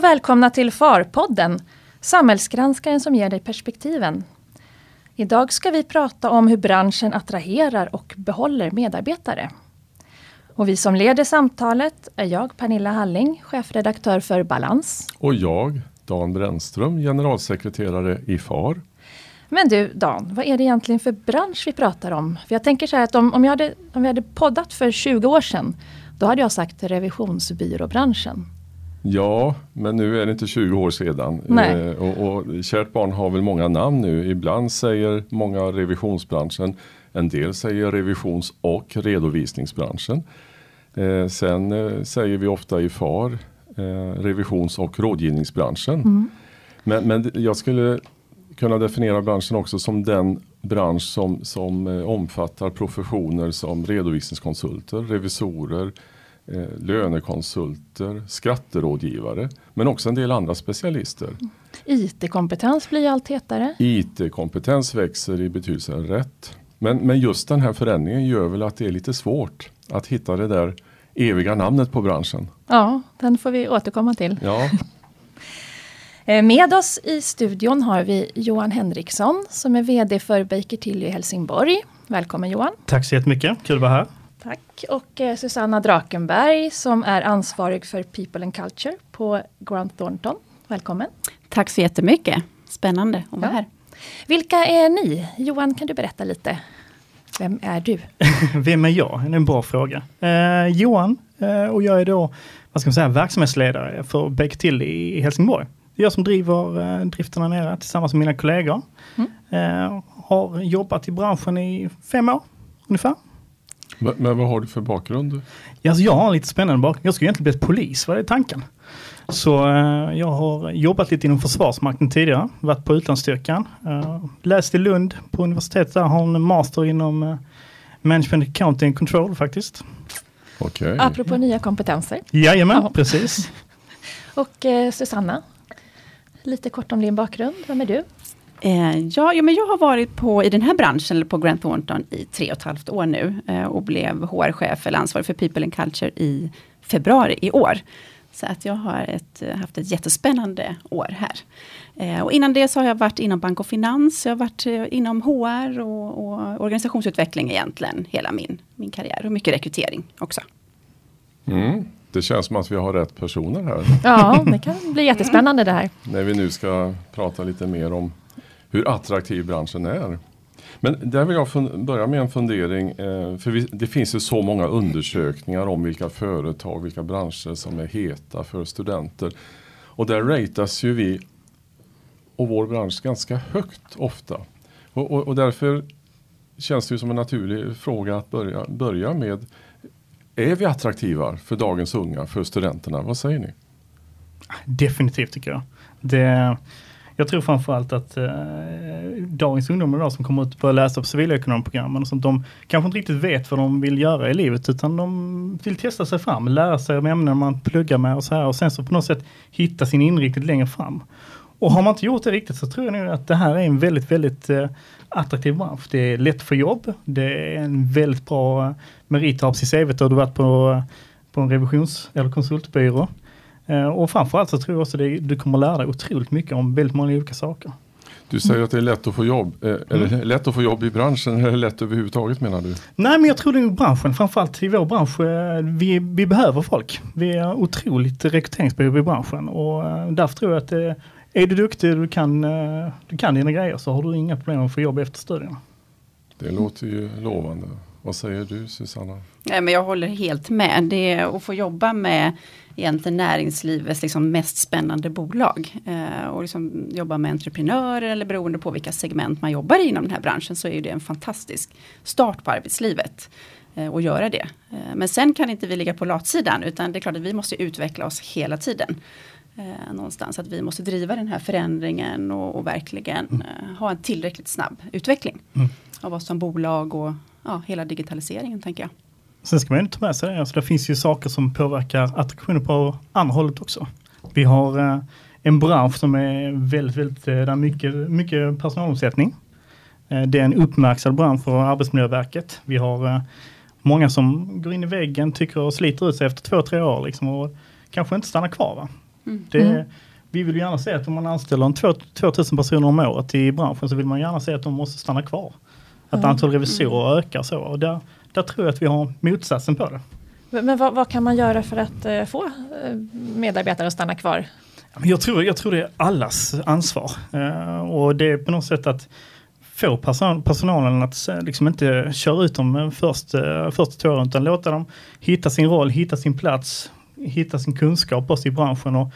Och välkomna till FAR-podden, samhällsgranskaren som ger dig perspektiven. Idag ska vi prata om hur branschen attraherar och behåller medarbetare. Och vi som leder samtalet är jag, Pernilla Halling, chefredaktör för Balans. Och jag, Dan Brännström, generalsekreterare i FAR. Men du Dan, vad är det egentligen för bransch vi pratar om? För jag tänker så här att om, om, hade, om vi hade poddat för 20 år sedan, då hade jag sagt revisionsbyråbranschen. Ja, men nu är det inte 20 år sedan. Eh, och, och kärt barn har väl många namn nu. Ibland säger många revisionsbranschen. En del säger revisions och redovisningsbranschen. Eh, sen eh, säger vi ofta i FAR eh, revisions och rådgivningsbranschen. Men, men jag skulle kunna definiera branschen också som den bransch som, som eh, omfattar professioner som redovisningskonsulter, revisorer, lönekonsulter, skatterådgivare men också en del andra specialister. IT-kompetens blir allt hetare. IT-kompetens växer i betydelse rätt. Men, men just den här förändringen gör väl att det är lite svårt att hitta det där eviga namnet på branschen. Ja, den får vi återkomma till. Ja, Eh, Med oss i studion har vi Johan Henriksson som är VD för Baker Tilly i Helsingborg. Välkommen Johan! Tack så jättemycket, kul att vara här. Tack! Och eh, Susanna Drakenberg som är ansvarig för People and Culture på Grant Thornton. Välkommen! Tack så jättemycket. Spännande att vara Ja. här. Vilka är ni? Johan, kan du berätta lite? Vem är du? Vem är jag? Det är en bra fråga. Eh, Johan eh, och jag är då vad ska man säga, verksamhetsledare för Baker Tilly i Helsingborg. Det är jag som driver eh, driften här nere tillsammans med mina kollegor. Eh, har jobbat i branschen i fem år ungefär. Men, vad har du för bakgrund? Ja, Alltså jag har en lite spännande bakgrund. Jag skulle egentligen bli polis, vad är tanken? Så eh, jag har jobbat lite inom Försvarsmakten tidigare, varit på utlandsstyrkan. Eh, läst i Lund på universitetet där, har en master inom eh, Management Accounting and Control faktiskt. Okej. Apropå nya kompetenser. Jajamän, Ja. precis. Och eh, Susanna, lite kort om din bakgrund. Vem är du? Eh, ja, ja, men jag har varit på, i den här branschen, eller på Grant Thornton, i tre och ett halvt år nu. Eh, och blev HR-chef eller ansvarig för People and Culture i februari i år. Så att jag har ett, eh, haft ett jättespännande år här. Eh, och innan det så har jag varit inom bank och finans. Jag har varit eh, inom HR och, och organisationsutveckling egentligen hela min, min karriär. Och mycket rekrytering också. Mm. Det känns som att vi har rätt personer här. Ja, det kan bli jättespännande det här. när vi nu ska prata lite mer om hur attraktiv branschen är. Men där vill jag börja med en fundering. Eh, för det finns ju så många undersökningar om vilka företag, vilka branscher som är heta för studenter. Och där ratas ju vi och vår bransch ganska högt ofta. Och, och, och därför känns det ju som en naturlig fråga att börja, börja med. Är vi attraktiva för dagens unga, för studenterna? Vad säger ni? Definitivt tycker jag. Det, jag tror framförallt att eh, dagens ungdomar idag som kommer ut och börjar läsa på civilekonomprogrammen och sånt, de kanske inte riktigt vet vad de vill göra i livet utan de vill testa sig fram, lära sig om ämnen man pluggar med och så här och sen så på något sätt hitta sin inriktning längre fram. Och har man inte gjort det riktigt så tror jag nog att det här är en väldigt, väldigt eh, attraktiv bransch. Det är lätt för jobb, det är en väldigt bra merit att ha på sitt CV. Har du varit på, på en revisions eller konsultbyrå. Eh, och framförallt så tror jag också att du kommer lära dig otroligt mycket om väldigt många olika saker. Du säger att det är lätt att få jobb. Eh, Är det lätt att få jobb i branschen eller är det lätt överhuvudtaget menar du? Nej men jag tror det är branschen, framförallt i vår bransch, eh, vi, vi behöver folk. Vi är otroligt rekryteringsbehov i branschen och därför tror jag att är du duktig och du kan, du kan dina grejer så har du inga problem att få jobb efter studierna. Det låter ju lovande. Vad säger du Susanna? Nej, men jag håller helt med. Det är att få jobba med egentligen näringslivets liksom mest spännande bolag. Eh, och liksom jobba med entreprenörer eller beroende på vilka segment man jobbar i inom den här branschen så är det en fantastisk start på arbetslivet. Eh, och göra det. Eh, men sen kan inte vi ligga på latsidan utan det är klart att vi måste utveckla oss hela tiden. Eh, någonstans att vi måste driva den här förändringen och, och verkligen eh, ha en tillräckligt snabb utveckling. Av oss som bolag och ja, hela digitaliseringen tänker jag. Sen ska man ju inte ta med sig det, alltså det finns ju saker som påverkar attraktionen på andra hållet också. Vi har eh, en bransch som är väldigt, väldigt, eh, där är mycket, mycket personalomsättning. Eh, det är en uppmärksammad bransch för Arbetsmiljöverket. Vi har många som går in i väggen, tycker och sliter ut sig efter två, tre år liksom, och kanske inte stannar kvar. Va? Mm. Det, Mm. Vi vill gärna se att om man anställer en två- 2000 personer om året i branschen så vill man gärna se att de måste stanna kvar. Att Mm. antalet revisorer ökar så. Och där, där tror jag att vi har motsatsen på det. Men, vad, vad kan man göra för att eh, få eh, medarbetare att stanna kvar? Jag tror, jag tror det är allas ansvar. Eh, och det är på något sätt att få person, personalen att liksom inte köra ut dem först, första två åren utan låta dem hitta sin roll, hitta sin plats, hitta sin kunskap också i branschen och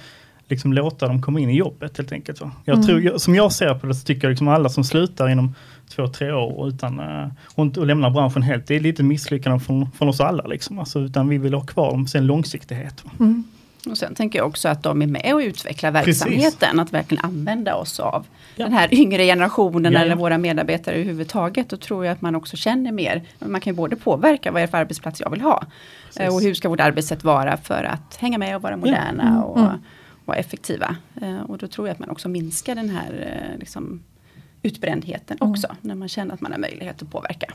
liksom låta dem komma in i jobbet helt enkelt. Va? Jag Mm. tror, som jag ser på det så tycker jag liksom alla som slutar inom två, tre år utan, eh, och, och lämnar branschen helt, det är lite misslyckande från, från oss alla. Liksom. Alltså, utan vi vill ha kvar dem sen långsiktighet. Mm. Och sen tänker jag också att de är med och utvecklar Precis. verksamheten. Att verkligen använda oss av Ja. den här yngre generationen Ja, ja. eller våra medarbetare överhuvudtaget. Då tror jag att man också känner mer. Man kan ju både påverka vad är det för arbetsplats jag vill ha. Eh, Och hur ska vårt arbetssätt vara för att hänga med och vara moderna Mm, och mm. Vara effektiva. Eh, Och då tror jag att man också minskar den här eh, liksom, utbrändheten Mm. också. När man känner att man har möjlighet att påverka.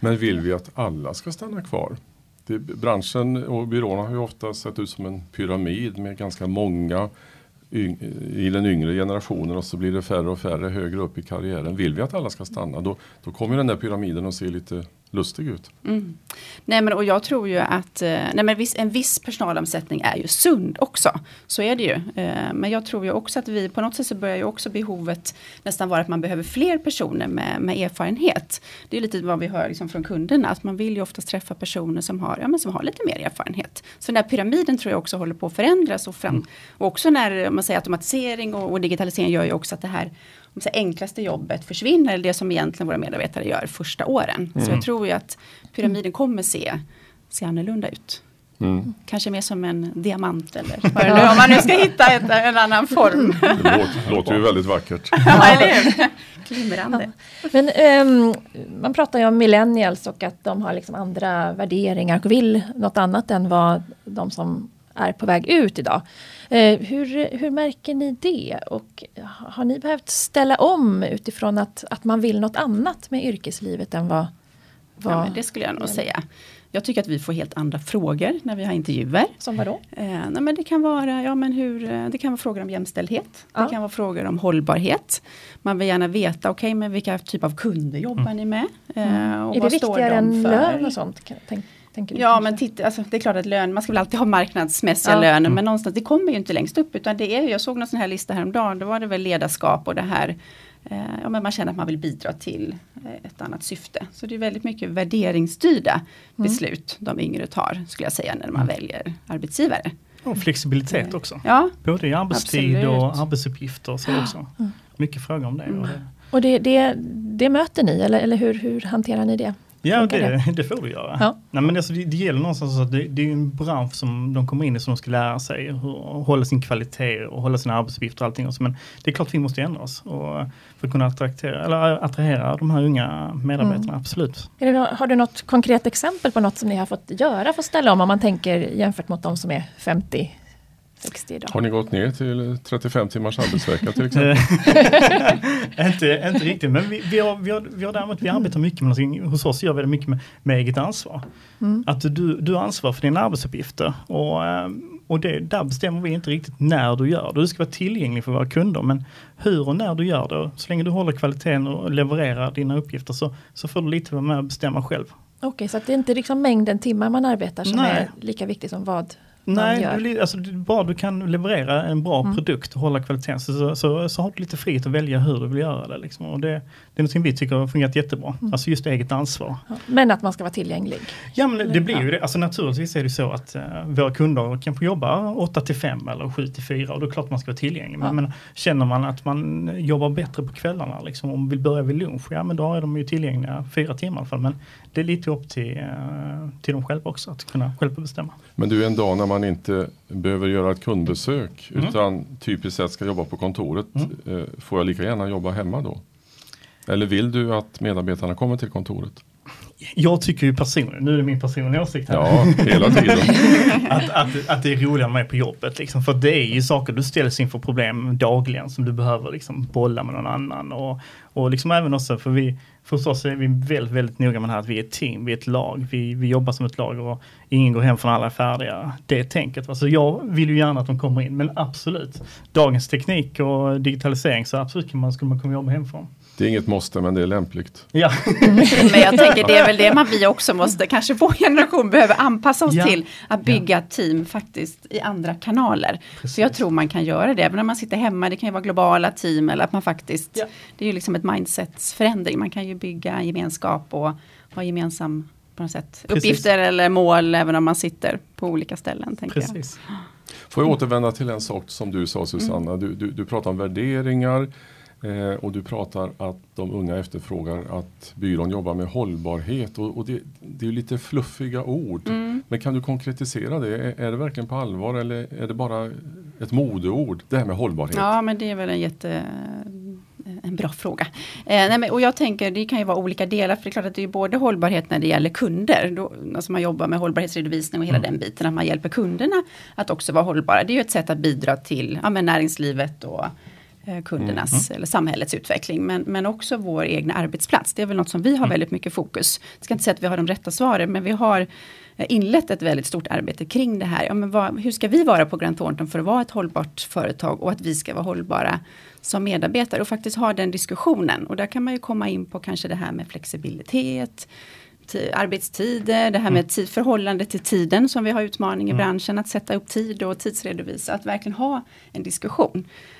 Men vill vi att alla ska stanna kvar? Det, branschen och byråerna har ju ofta sett ut som en pyramid med ganska många i den yngre generationen och så blir det färre och färre högre upp i karriären. Vill vi att alla ska stanna då, då kommer den där pyramiden att se lite lustig ut. Mm. Nej men och jag tror ju att eh, nej, men viss, en viss personalomsättning är ju sund också. Så är det ju. Eh, Men jag tror ju också att vi på något sätt så börjar ju också behovet nästan vara att man behöver fler personer med, med erfarenhet. Det är lite vad vi hör liksom från kunderna att man vill ju oftast träffa personer som har, ja, men som har lite mer erfarenhet. Så den där pyramiden tror jag också håller på att förändras och, fram, och också när man säger automatisering och, och digitalisering gör ju också att det här om säger, enklaste jobbet försvinner, eller det som egentligen våra medarbetare gör första åren. Så jag tror ju att pyramiden kommer se, se annorlunda ut. Mm. Kanske mer som en diamant eller vad det nu om man nu ska hitta ett, en annan form. Det låter, låter ju väldigt vackert. ja, eller hur? Glimrande. Men ehm, man pratar ju om millennials och att de har liksom andra värderingar och vill något annat än vad de som är på väg ut idag. Eh, hur, hur märker ni det? Och har ni behövt ställa om utifrån att, att man vill något annat med yrkeslivet än vad... vad Ja, det skulle jag nog säga. Jag tycker att vi får helt andra frågor när vi har intervjuer. Som vadå? Eh, nej, men det kan vara, ja, men hur, eh, det kan vara frågor om jämställdhet. Ja. Det kan vara frågor om hållbarhet. Man vill gärna veta, okej men vilka typ av kunder jobbar ni med? Eh, och är det viktigare de än lön och sånt? kan- Tänk, tänker du Ja kanske? men titta, alltså, det är klart att lön, man ska väl alltid ha marknadsmässiga Ja. löner men någonstans, det kommer ju inte längst upp utan det är, jag såg någon sån här lista häromdagen, då var det väl ledarskap och det här eh, Ja men man känner att man vill bidra till eh, ett annat syfte. Så det är väldigt mycket värderingsstyrda beslut de yngre tar skulle jag säga när man väljer arbetsgivare. Och flexibilitet också. Ja, Både i arbetstid Absolut. och arbetsuppgifter. Så också. Mycket frågor om det. Och det. Och det, det, det möter ni eller, eller hur, hur hanterar ni det? Ja, det, det får du göra. Ja. Nej, men alltså, det, det gäller någonstans att det, det är en bransch som de kommer in i som de ska lära sig hur, hålla sin kvalitet och hålla sina arbetsuppgifter och allting. Också. Men det är klart vi måste ändra oss och för att kunna attrahera, eller attrahera de här unga medarbetarna, Mm. absolut. Det, har du något konkret exempel på något som ni har fått göra för att ställa om om man tänker jämfört mot de som är 50, 60 idag? Har ni gått ner till 35 timmars arbetsvecka till exempel? inte, inte riktigt, men vi, vi, har, vi, har, vi har däremot, vi arbetar mycket med, någonting- hos oss gör vi det mycket med, med eget ansvar. Mm. Att du, du har ansvar för dina arbetsuppgifter och, eh, och det, där bestämmer vi inte riktigt när du gör det. Du ska vara tillgänglig för våra kunder men hur och när du gör det, så länge du håller kvaliteten och levererar dina uppgifter så, så får du lite vara med och bestämma själv. Okej, så att det är inte liksom mängden timmar man arbetar som Nej. är lika viktigt som vad man Nej, gör? det blir, alltså, bara du kan leverera en bra Mm. produkt och hålla kvaliteten så, så, så, så har du lite frihet att välja hur du vill göra det. Liksom. Och det, det är något vi tycker har fungerat jättebra. Mm. Alltså just eget ansvar. Ja, Men att man ska vara tillgänglig. Ja men det, blir ju det. Alltså naturligtvis är det så att uh, våra kunder kanske jobbar 8 till 5 eller 7 till 4 och då är det klart man ska vara tillgänglig. Men, Ja. men känner man att man jobbar bättre på kvällarna liksom, och vill börja vid lunch, ja men då är de ju tillgängliga fyra timmar i alla fall. Men det är lite upp till, uh, till dem själva också att kunna själva bestämma. Men du, en dag när man inte behöver göra ett kundbesök Mm. utan typiskt sett ska jobba på kontoret. Mm. Eh, får jag lika gärna jobba hemma då? Eller vill du att medarbetarna kommer till kontoret? Jag tycker ju personligen, nu är det min personliga åsikt här, Ja, hela tiden. att, att, att det är roligare med på jobbet. Liksom. För det är ju saker, du ställs inför problem dagligen som du behöver liksom, bolla med någon annan. Och, och liksom även också, för vi, förstås är vi väldigt, väldigt noga med det här att vi är ett team, vi är ett lag, vi, vi jobbar som ett lag och ingen går hem från alla är färdiga. Det är tänket. Alltså jag vill ju gärna att de kommer in, men absolut, dagens teknik och digitalisering så absolut kan man, skulle man kunna jobba hemifrån. Det är inget måste men det är lämpligt. Ja. Men jag tänker det är väl det man vi också måste, kanske vår generation behöver anpassa oss Ja. till. Att bygga team faktiskt i andra kanaler. Så jag tror man kan göra det, även när man sitter hemma, det kan ju vara globala team eller att man faktiskt, Ja. det är ju liksom ett mindsetsförändring. Man kan ju bygga gemenskap och ha gemensam på något sätt, Precis. uppgifter eller mål även om man sitter på olika ställen. Tänker jag. Precis. Får jag återvända till en sak som du sa Susanna. Du, du, du pratar om värderingar eh, och du pratar att de unga efterfrågar att byrån jobbar med hållbarhet. Och, och det, det är lite fluffiga ord. Men kan du konkretisera det? Är, är det verkligen på allvar eller är det bara ett modeord? Det här med hållbarhet. Ja, men det är väl en jätte en bra fråga. Eh, nej, men, och jag tänker det kan ju vara olika delar för det är klart att det är både hållbarhet när det gäller kunder. Då, alltså man jobbar med hållbarhetsredovisning och hela den biten. Att man hjälper kunderna att också vara hållbara. Det är ju ett sätt att bidra till ja, näringslivet och eh, kundernas eller samhällets utveckling. Men, men också vår egna arbetsplats. Det är väl något som vi har väldigt mycket fokus. Jag ska inte säga att vi har de rätta svaren men vi har eh, inlett ett väldigt stort arbete kring det här. Ja, men vad, hur ska vi vara på Grant Thornton för att vara ett hållbart företag och att vi ska vara hållbara som medarbetare och faktiskt ha den diskussionen. Och där kan man ju komma in på kanske det här med flexibilitet, ti- arbetstider, det här med tid, förhållande till tiden som vi har utmaning i branschen, att sätta upp tid och tidsredovisa, att verkligen ha en diskussion eh,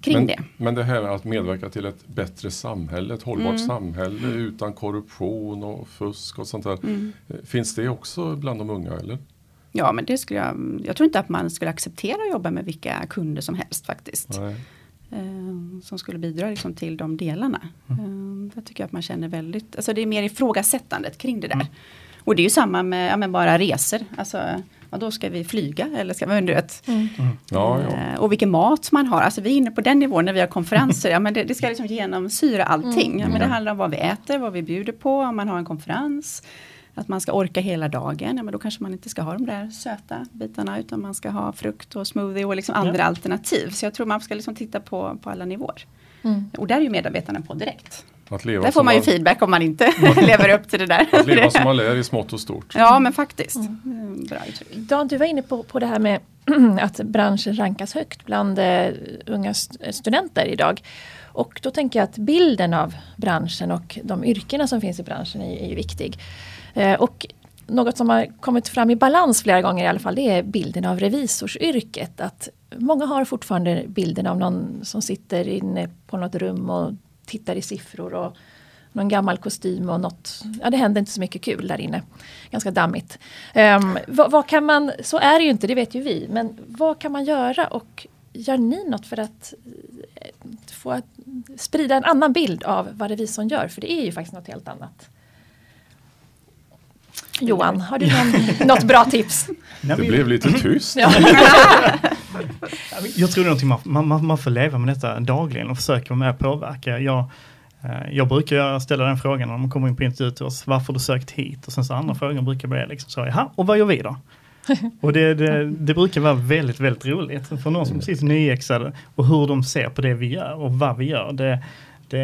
kring men, det. men det här att medverka till ett bättre samhälle, ett hållbart Mm. samhälle utan korruption och fusk och sånt där. Mm. Eh, Finns det också bland de unga eller? Ja men det skulle jag, jag tror inte att man skulle acceptera att jobba med vilka kunder som helst faktiskt. Nej. eh, som skulle bidra liksom till de delarna. Eh, jag tycker att man känner väldigt, alltså det är mer ifrågasättandet kring det där. Och det är ju samma med, ja, bara resor. Alltså, ja, då ska vi flyga eller ska vi, du vet. Ja, ja. Eh, och vilken mat man har. Alltså vi är inne på den nivån när vi har konferenser. ja, men det, det ska liksom genomsyra allting. Ja, men det handlar om vad vi äter, vad vi bjuder på, om man har en konferens. Att man ska orka hela dagen. Ja, men då kanske man inte ska ha de där söta bitarna. Utan man ska ha frukt och smoothie och liksom andra alternativ. Så jag tror man ska liksom titta på, på alla nivåer. Mm. Och där är ju medarbetarna på direkt. Att leva, Där får man ju man, feedback om man inte lever upp till det där. att leva som man lär i smått och stort. Ja men faktiskt. Mm, Bra uttryck. Dan, du var inne på, på det här med att branschen rankas högt bland eh, unga st- studenter idag. Och då tänker jag att bilden av branschen och de yrkena som finns i branschen är, är ju viktig. Eh, och något som har kommit fram i balans flera gånger i alla fall, det är bilden av revisorsyrket. Att många har fortfarande bilden av någon som sitter inne på något rum och tittar i siffror och någon gammal kostym och något, ja det händer inte så mycket kul där inne. Ganska dammigt. Ehm, um, vad, vad kan man, så är det ju inte, det vet ju vi, men vad kan man göra och gör ni något för att eh, få sprida en annan bild av vad revisorn gör? För det är ju faktiskt något helt annat. Johan, har du någon, något bra tips? Det blev lite tyst. Ja. Jag tror det är någonting man, man, man, man får leva med detta dagligen och försöka vara med och påverka. Jag, eh, jag brukar ställa den frågan när man kommer in på intervju till oss, varför du sökt hit? Och sen så andra frågan brukar bli liksom så, jaha, och vad gör vi då? och det, det, det brukar vara väldigt, väldigt roligt för någon som precis är nyexade och hur de ser på det vi gör och vad vi gör. Det, det,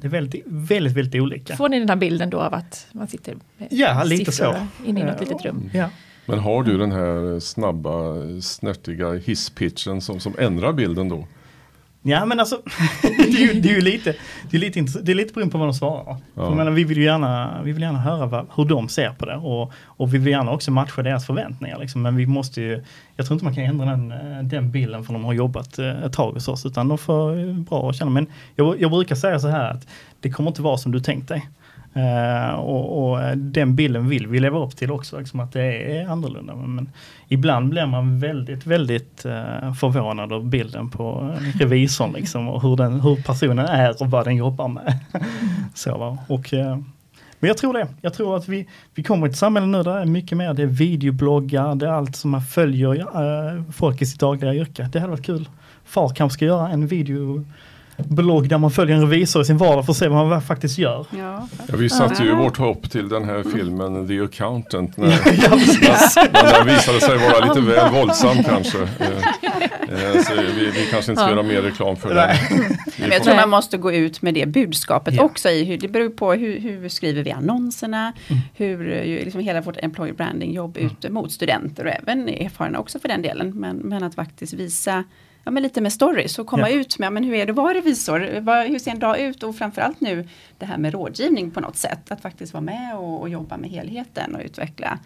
det är väldigt, väldigt, väldigt olika. Får ni den här bilden då av att man sitter med Ja, lite så. inne i något litet rum? Ja. Men har du den här snabba, snärtiga hisspitchen som, som ändrar bilden då? Ja men alltså, det är ju, det är ju lite, det är lite, det är lite beroende på vad de svarar. Ja. För menar, vi vill ju gärna, vi vill gärna höra vad, hur de ser på det och, och vi vill gärna också matcha deras förväntningar. Liksom. Men vi måste ju, jag tror inte man kan ändra den, eh, den bilden för de har jobbat eh, ett tag hos oss utan de får bra att känna. Men jag, jag brukar säga så här att det kommer inte vara som du tänkt dig. Eh, och, och eh, den bilden vill vi leva upp till också, liksom att det är annorlunda. Men, men ibland blir man väldigt, väldigt uh, förvånad över bilden på revisorn liksom, och hur, den, hur personen är och vad den jobbar med. Så, va? Och, men jag tror det. Jag tror att vi, vi kommer till ett samhälle nu där det är mycket mer, det är videobloggar, det är allt som man följer folk i sitt dagliga yrke. Det hade varit kul. Far kanske ska göra en video blogg där man följer en revisor i sin vardag för att se vad man faktiskt gör. Ja, Ja, vi satte ju vårt hopp till den här filmen The Accountant. När, när, den visade sig vara lite väl våldsam kanske. Eh, eh, så vi, vi kanske inte ska Ja. göra mer reklam för den. Men jag tror man måste gå ut med det budskapet Ja. också. I hur, det beror på hur, hur skriver vi annonserna, hur eh, ju liksom hela vårt employer branding jobb ute mot studenter och även erfarna också för den delen. Men, men att faktiskt visa ja, men lite med stories och komma Ja. ut med men hur är det att vara revisor, Vad- hur ser en dag ut och framförallt nu det här med rådgivning på något sätt. Att faktiskt vara med och, och jobba med helheten och utveckla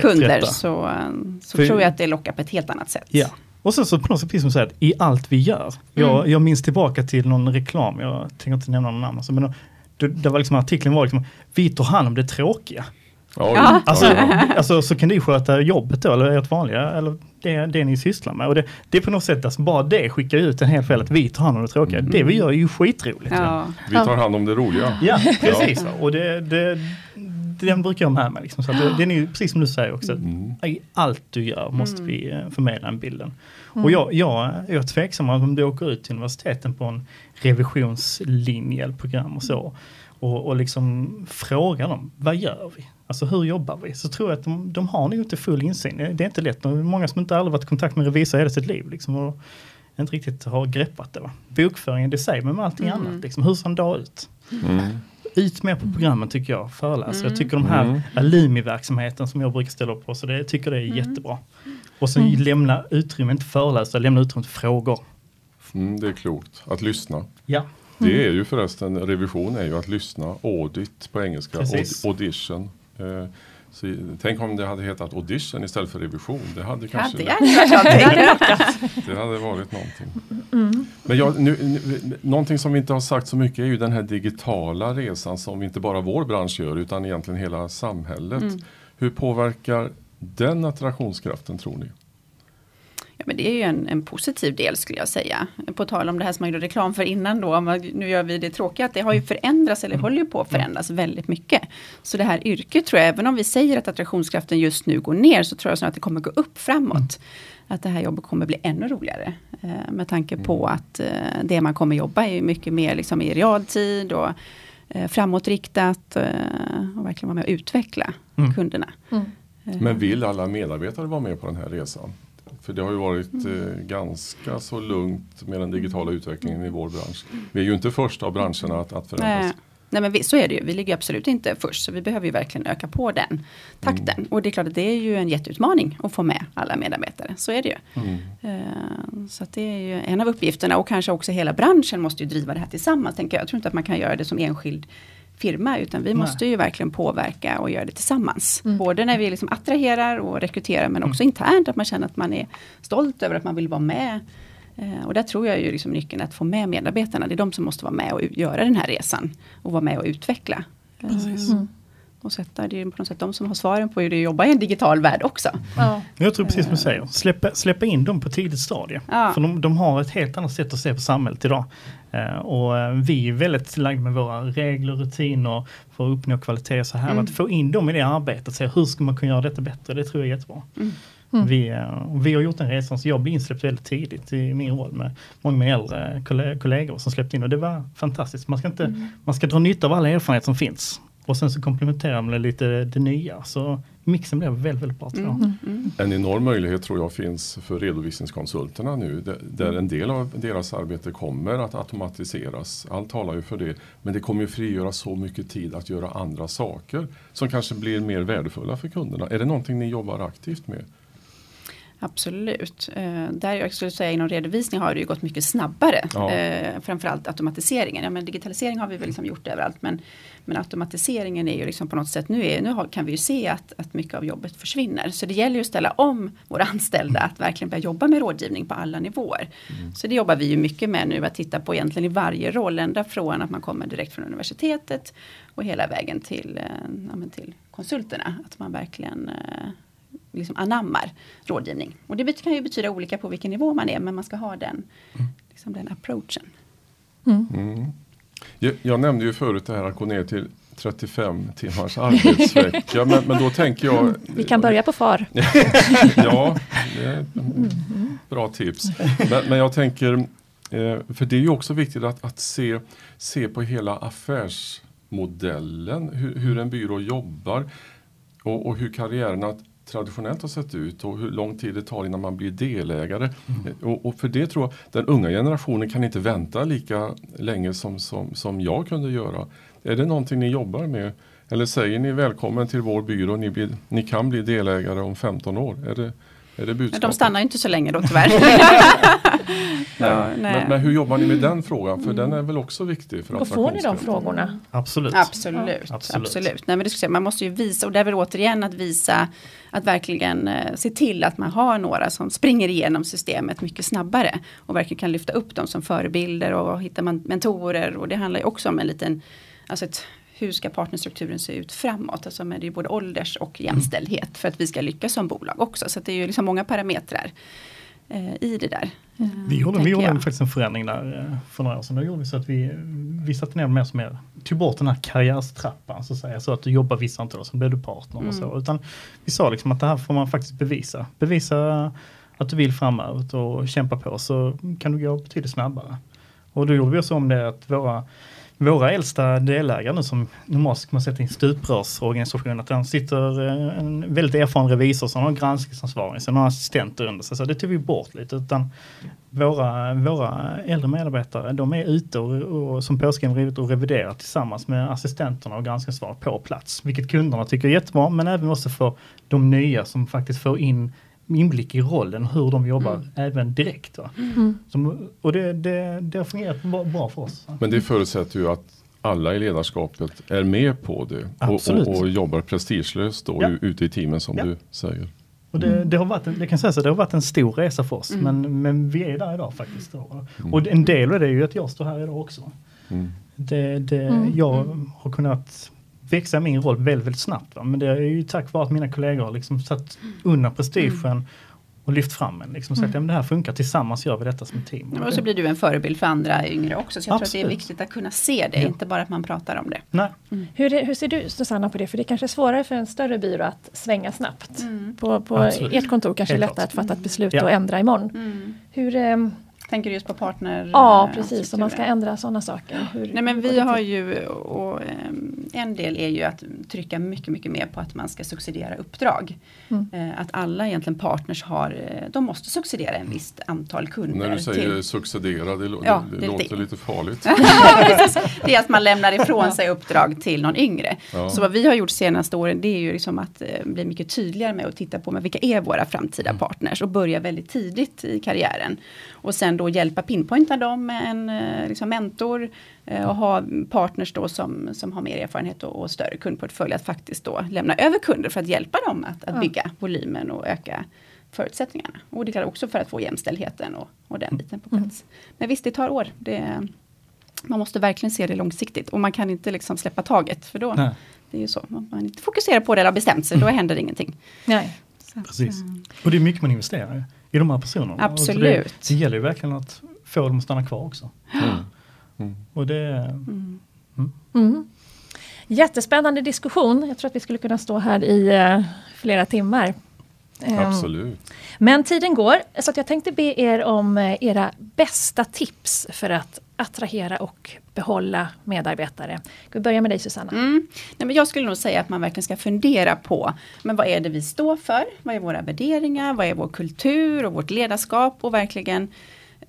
kunder så, eh, så För- tror jag att det lockar på ett helt annat sätt. Ja. Och sen så på något sätt, precis som du säger, i allt vi gör. Jag, jag minns tillbaka till någon reklam, jag tänker inte nämna någon namn, alltså, men det, det var liksom artikeln var liksom, vi tar hand om det tråkiga. Ja, Ja. Alltså, ja. alltså så kan ni sköta jobbet då, eller ert vanliga, eller det, det ni sysslar med. Och det, det är på något sätt, alltså bara det skickar ut en hel fel att vi tar hand om det tråkiga. Det vi gör är ju skitroligt. Ja, Ja. Vi tar hand om det roliga. ja precis. va. Och det, det, den brukar jag ha med mig. Liksom. Så att det, den är ju precis som du säger också, Mm. i allt du gör måste vi eh, förmedla den bilden. Och jag, jag, jag är tveksam om du åker ut till universiteten på en revisionslinje eller program och så. Och, och liksom frågar dem, vad gör vi? Alltså hur jobbar vi? Så tror jag att de, de har nog inte full insyn. Det är inte lätt. Det är Många som inte aldrig varit i kontakt med revisor i hela sitt liv. Liksom, och inte riktigt har greppat det. Va? Bokföringen, det säger men med allting Mm. annat. Liksom, hur ser en dag ut? Mm. ut mer på programmen tycker jag, föreläsare. Jag tycker de här Mm. Alimi-verksamheten som jag brukar ställa upp på, så det tycker det är Mm. jättebra. Och sen lämna utrymme, inte föreläsa, lämna utrymme till frågor. Mm, det är klokt. Att lyssna. Ja, Det är ju förresten, revision är ju att lyssna. Audit på engelska, Precis. aud- audition. Eh, så, tänk om det hade hetat audition istället för revision. Det hade Ja, kanske det hade varit någonting. det hade varit någonting. Men jag, nu, nu, någonting som vi inte har sagt så mycket är ju den här digitala resan som inte bara vår bransch gör utan egentligen hela samhället. Hur påverkar den attraktionskraften tror ni? Men det är ju en, en positiv del skulle jag säga. På tal om det här som man gjorde reklam för innan då, nu gör vi det tråkiga, att det har ju förändrats eller håller ju på att förändras väldigt mycket. Så det här yrket tror jag, även om vi säger att attraktionskraften just nu går ner, så tror jag snarare att det kommer gå upp framåt. Att det här jobbet kommer bli ännu roligare. Eh, med tanke på att eh, det man kommer jobba är mycket mer liksom i realtid och eh, framåtriktat och verkligen vara med och utveckla Mm. kunderna. Mm. Men vill alla medarbetare vara med på den här resan? För det har ju varit eh, ganska så lugnt med den digitala utvecklingen i vår bransch. Vi är ju inte första av branscherna att, att förändras. Nej, nej men vi, så är det ju. Vi ligger absolut inte först. Så vi behöver ju verkligen öka på den takten. Mm. Och det är klart att det är ju en jätteutmaning att få med alla medarbetare. Så är det ju. Mm. Eh, Så det är ju en av uppgifterna. Och kanske också hela branschen måste ju driva det här tillsammans. Tänker jag. jag tror inte att man kan göra det som enskild firma. Utan vi Nej. måste ju verkligen påverka och göra det tillsammans. Mm. Både när vi liksom attraherar och rekryterar. Men också internt. Att man känner att man är stolt över att man vill vara med. Eh, Och där tror jag ju liksom nyckeln att få med medarbetarna. Det är de som måste vara med och göra den här resan. Och vara med och utveckla. Eh. Mm. Och sätta, det är på något sätt de som har svaren på hur det är att jobba i en digital värld också. Ja. jag tror precis som du säger. Släppa, släppa in dem på tidigt stadie. Ja. För de, de har ett helt annat sätt att se på samhället idag. Eh, och eh, vi är väldigt lagda med våra regler och rutiner för att uppnå kvalitet och så här. Mm. Att få in dem i det arbetet, se hur ska man kunna göra detta bättre, det tror jag är jättebra. Mm. Mm. Vi, eh, och vi har gjort en resa, så jag blev insläppt väldigt tidigt i min roll med många med äldre kolle- kollegor som släppte in och det var fantastiskt. Man ska, inte, Mm. man ska dra nytta av alla erfarenheter som finns och sen så komplementera med lite det nya. Så mixen blev väldigt, väldigt bra tror jag. Mm. Mm. En enorm möjlighet tror jag finns för redovisningskonsulterna nu. Där, där en del av deras arbete kommer att automatiseras. Allt talar ju för det. Men det kommer ju frigöra så mycket tid att göra andra saker. Som kanske blir mer värdefulla för kunderna. Är det någonting ni jobbar aktivt med? Absolut. Eh, där jag skulle säga inom redovisning har det ju gått mycket snabbare. Ja. Eh, framförallt automatiseringen. Ja, men digitalisering har vi väl liksom gjort överallt. Men, men automatiseringen är ju liksom på något sätt, nu, är, nu har, kan vi ju se att, att mycket av jobbet försvinner. Så det gäller ju att ställa om våra anställda att verkligen börja jobba med rådgivning på alla nivåer. Så det jobbar vi ju mycket med nu, att titta på egentligen i varje roll. Ända från att man kommer direkt från universitetet och hela vägen till, eh, ja, men till konsulterna. Att man verkligen eh, liksom anammar rådgivning. Och det kan ju betyda olika på vilken nivå man är, men man ska ha den, liksom den approachen. Mm. Mm. Jag, jag nämnde ju förut det här att gå ner till 35 timmars arbetsvecka. men, men då tänker jag Vi kan börja på FAR. Ja, det är ett bra tips. Men, men jag tänker Eh, för det är ju också viktigt att, att se, se på hela affärsmodellen, hur, hur en byrå jobbar och, och hur karriärerna traditionellt har sett ut och hur lång tid det tar innan man blir delägare. Mm. Och, och, för det tror jag den unga generationen kan inte vänta lika länge som, som, som jag kunde göra. Är det någonting ni jobbar med? Eller säger ni välkommen till vår byrå, ni, blir, ni kan bli delägare om 15 år? Är det, är det budskapet? De stannar inte så länge då tyvärr. ja, men, men, hur jobbar ni med den frågan? För mm. den är väl också viktig? För och får ni de frågorna? Absolut. Absolut. Ja. Absolut. Absolut. Nej, men det ska säga, man måste ju visa, och det är väl återigen att visa att verkligen eh, se till att man har några som springer igenom systemet mycket snabbare. Och verkligen kan lyfta upp dem som förebilder och hitta man mentorer. Och det handlar ju också om en liten, alltså ett hur ska partnerstrukturen se ut framåt? Alltså med det är både ålders och jämställdhet för att vi ska lyckas som bolag också. Så det är ju liksom många parametrar eh, i det där. Eh, vi gjorde, vi gjorde faktiskt en förändring där eh, för några år sedan. Då gjorde vi så att vi, vi satte ner mer som mer, tog bort den här karriärstrappan så att säga. Så att du jobbar vissa antal år, så blev du partner mm. och så. Utan vi sa liksom att det här får man faktiskt bevisa. Bevisa att du vill framåt och kämpa på så kan du gå betydligt snabbare. Och då gjorde vi också om det att våra våra äldsta delägare nu som normalt ska man sätta in stuprörsorganisation, att där sitter eh, en väldigt erfaren revisor som har granskningsansvarig, sen har assistenter under sig. Så det tog vi bort lite. Utan våra, våra äldre medarbetare, de är ute och, och som påskriven och reviderar tillsammans med assistenterna och granskningsansvarig på plats. Vilket kunderna tycker är jättebra, men även också för de nya som faktiskt får in inblick i rollen, hur de jobbar mm. även direkt. Mm. Som, och det, det, det har fungerat bra för oss. Men det förutsätter ju att alla i ledarskapet är med på det och, och, och, jobbar prestigelöst då, ja. ute i teamen som ja. du säger. Och det, det, har varit, det kan sägas att det har varit en stor resa för oss, mm. men, men vi är där idag faktiskt. Mm. Och en del av det är ju att jag står här idag också. Mm. Det, det, mm. Jag har kunnat växa min roll väldigt, väldigt snabbt. Va? Men det är ju tack vare att mina kollegor har liksom satt undan prestigen mm. och lyft fram en. Liksom, sagt, mm. ja, det här funkar, tillsammans gör vi detta som team. Och så blir du en förebild för andra yngre också. Så jag Absolut. tror att det är viktigt att kunna se det, ja. inte bara att man pratar om det. Nej. Mm. Hur, hur ser du Susanna på det? För det kanske är svårare för en större byrå att svänga snabbt. Mm. På, på ert kontor kanske det är lättare att fatta ett beslut ja. och ändra imorgon. Mm. Hur, eh, Tänker du just på partner? Ja, precis. Om man ska ändra sådana saker. Hur, Nej, men vi har ju, och, ehm, en del är ju att trycka mycket, mycket mer på att man ska succedera uppdrag. Mm. Eh, att alla egentligen partners har, eh, de måste succedera en visst antal kunder. När du säger till, succedera, det, ja, det, det låter lite farligt. det är att man lämnar ifrån sig uppdrag till någon yngre. Ja. Så vad vi har gjort senaste åren det är ju liksom att eh, bli mycket tydligare med att titta på med vilka är våra framtida mm. partners och börja väldigt tidigt i karriären. Och sen då hjälpa pinpointa dem med en eh, liksom mentor och ha partners då som, som har mer erfarenhet och, och, större kundportfölj att faktiskt då lämna över kunder för att hjälpa dem att, att bygga volymen och öka förutsättningarna. Och det kallar också för att få jämställdheten och, och den biten på plats. Mm. Men visst, det tar år. Det, man måste verkligen se det långsiktigt och man kan inte liksom släppa taget för då Nej. Det är ju så, om man inte fokuserar på det eller har bestämt sig, då händer det ingenting. Nej. Så, Precis. Och det är mycket man investerar i de här personerna. Absolut. Det, det, gäller ju verkligen att få dem att stanna kvar också. Mm. Mm. Och det... Mm. Jättespännande diskussion. Jag tror att vi skulle kunna stå här i uh, flera timmar. Um, Absolut. Men tiden går, så att jag tänkte be er om uh, era bästa tips för att attrahera och behålla medarbetare. Vi börjar med dig Susanna. Mm. Nej, men jag skulle nog säga att man verkligen ska fundera på men vad är det vi står för? Vad är våra värderingar? Vad är vår kultur och vårt ledarskap? Och verkligen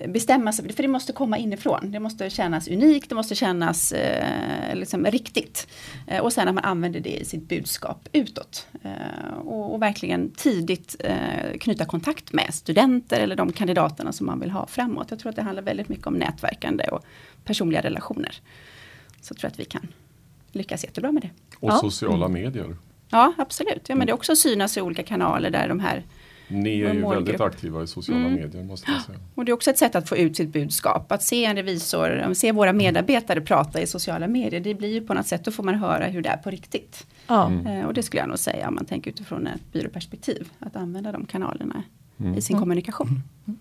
bestämma sig, för det måste komma inifrån. Det måste kännas unikt, det måste kännas eh, liksom riktigt. Eh, och sen att man använder det i sitt budskap utåt. Eh, och, och, verkligen tidigt eh, knyta kontakt med studenter eller de kandidaterna som man vill ha framåt. Jag tror att det handlar väldigt mycket om nätverkande och personliga relationer. Så jag tror att vi kan lyckas jättebra med det. Och ja. sociala medier. Ja absolut, ja, men det är också synas i olika kanaler där de här ni är ju väldigt aktiva i sociala mm. medier måste jag säga. Och det är också ett sätt att få ut sitt budskap. Att se en revisor, se våra medarbetare prata i sociala medier. Det blir ju på något sätt, då får man höra hur det är på riktigt. Mm. Eh, och det skulle jag nog säga om man tänker utifrån ett byråperspektiv. Att använda de kanalerna mm. i sin mm. kommunikation. Mm.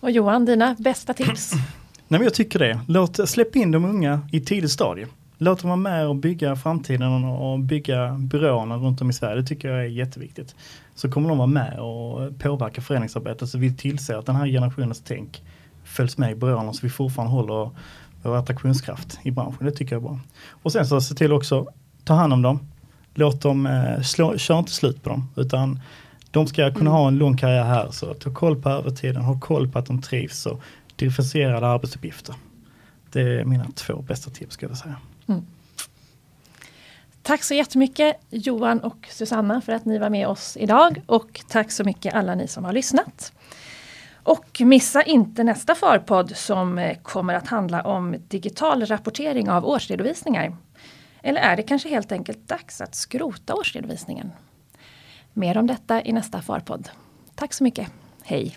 Och Johan, dina bästa tips? Nej, men jag tycker det. Låt, släpp in de unga i tidigt stadie. Låt dem vara med och bygga framtiden och bygga byråerna runt om i Sverige. Det tycker jag är jätteviktigt så kommer de vara med och påverka föreningsarbetet så vi tillser att den här generationens tänk följs med i bröderna så vi fortfarande håller vår attraktionskraft i branschen. Det tycker jag är bra. Och sen så se till också, ta hand om dem. Låt dem, eh, slå, kör inte slut på dem utan de ska kunna mm. ha en lång karriär här. Så ta koll på övertiden, ha koll på att de trivs och differentierade arbetsuppgifter. Det är mina två bästa tips ska jag säga. Mm. Tack så jättemycket Johan och Susanna för att ni var med oss idag och tack så mycket alla ni som har lyssnat. Och missa inte nästa Farpodd som eh, kommer att handla om digital rapportering av årsredovisningar. Eller är det kanske helt enkelt dags att skrota årsredovisningen? Mer om detta i nästa Farpodd. Tack så mycket. Hej!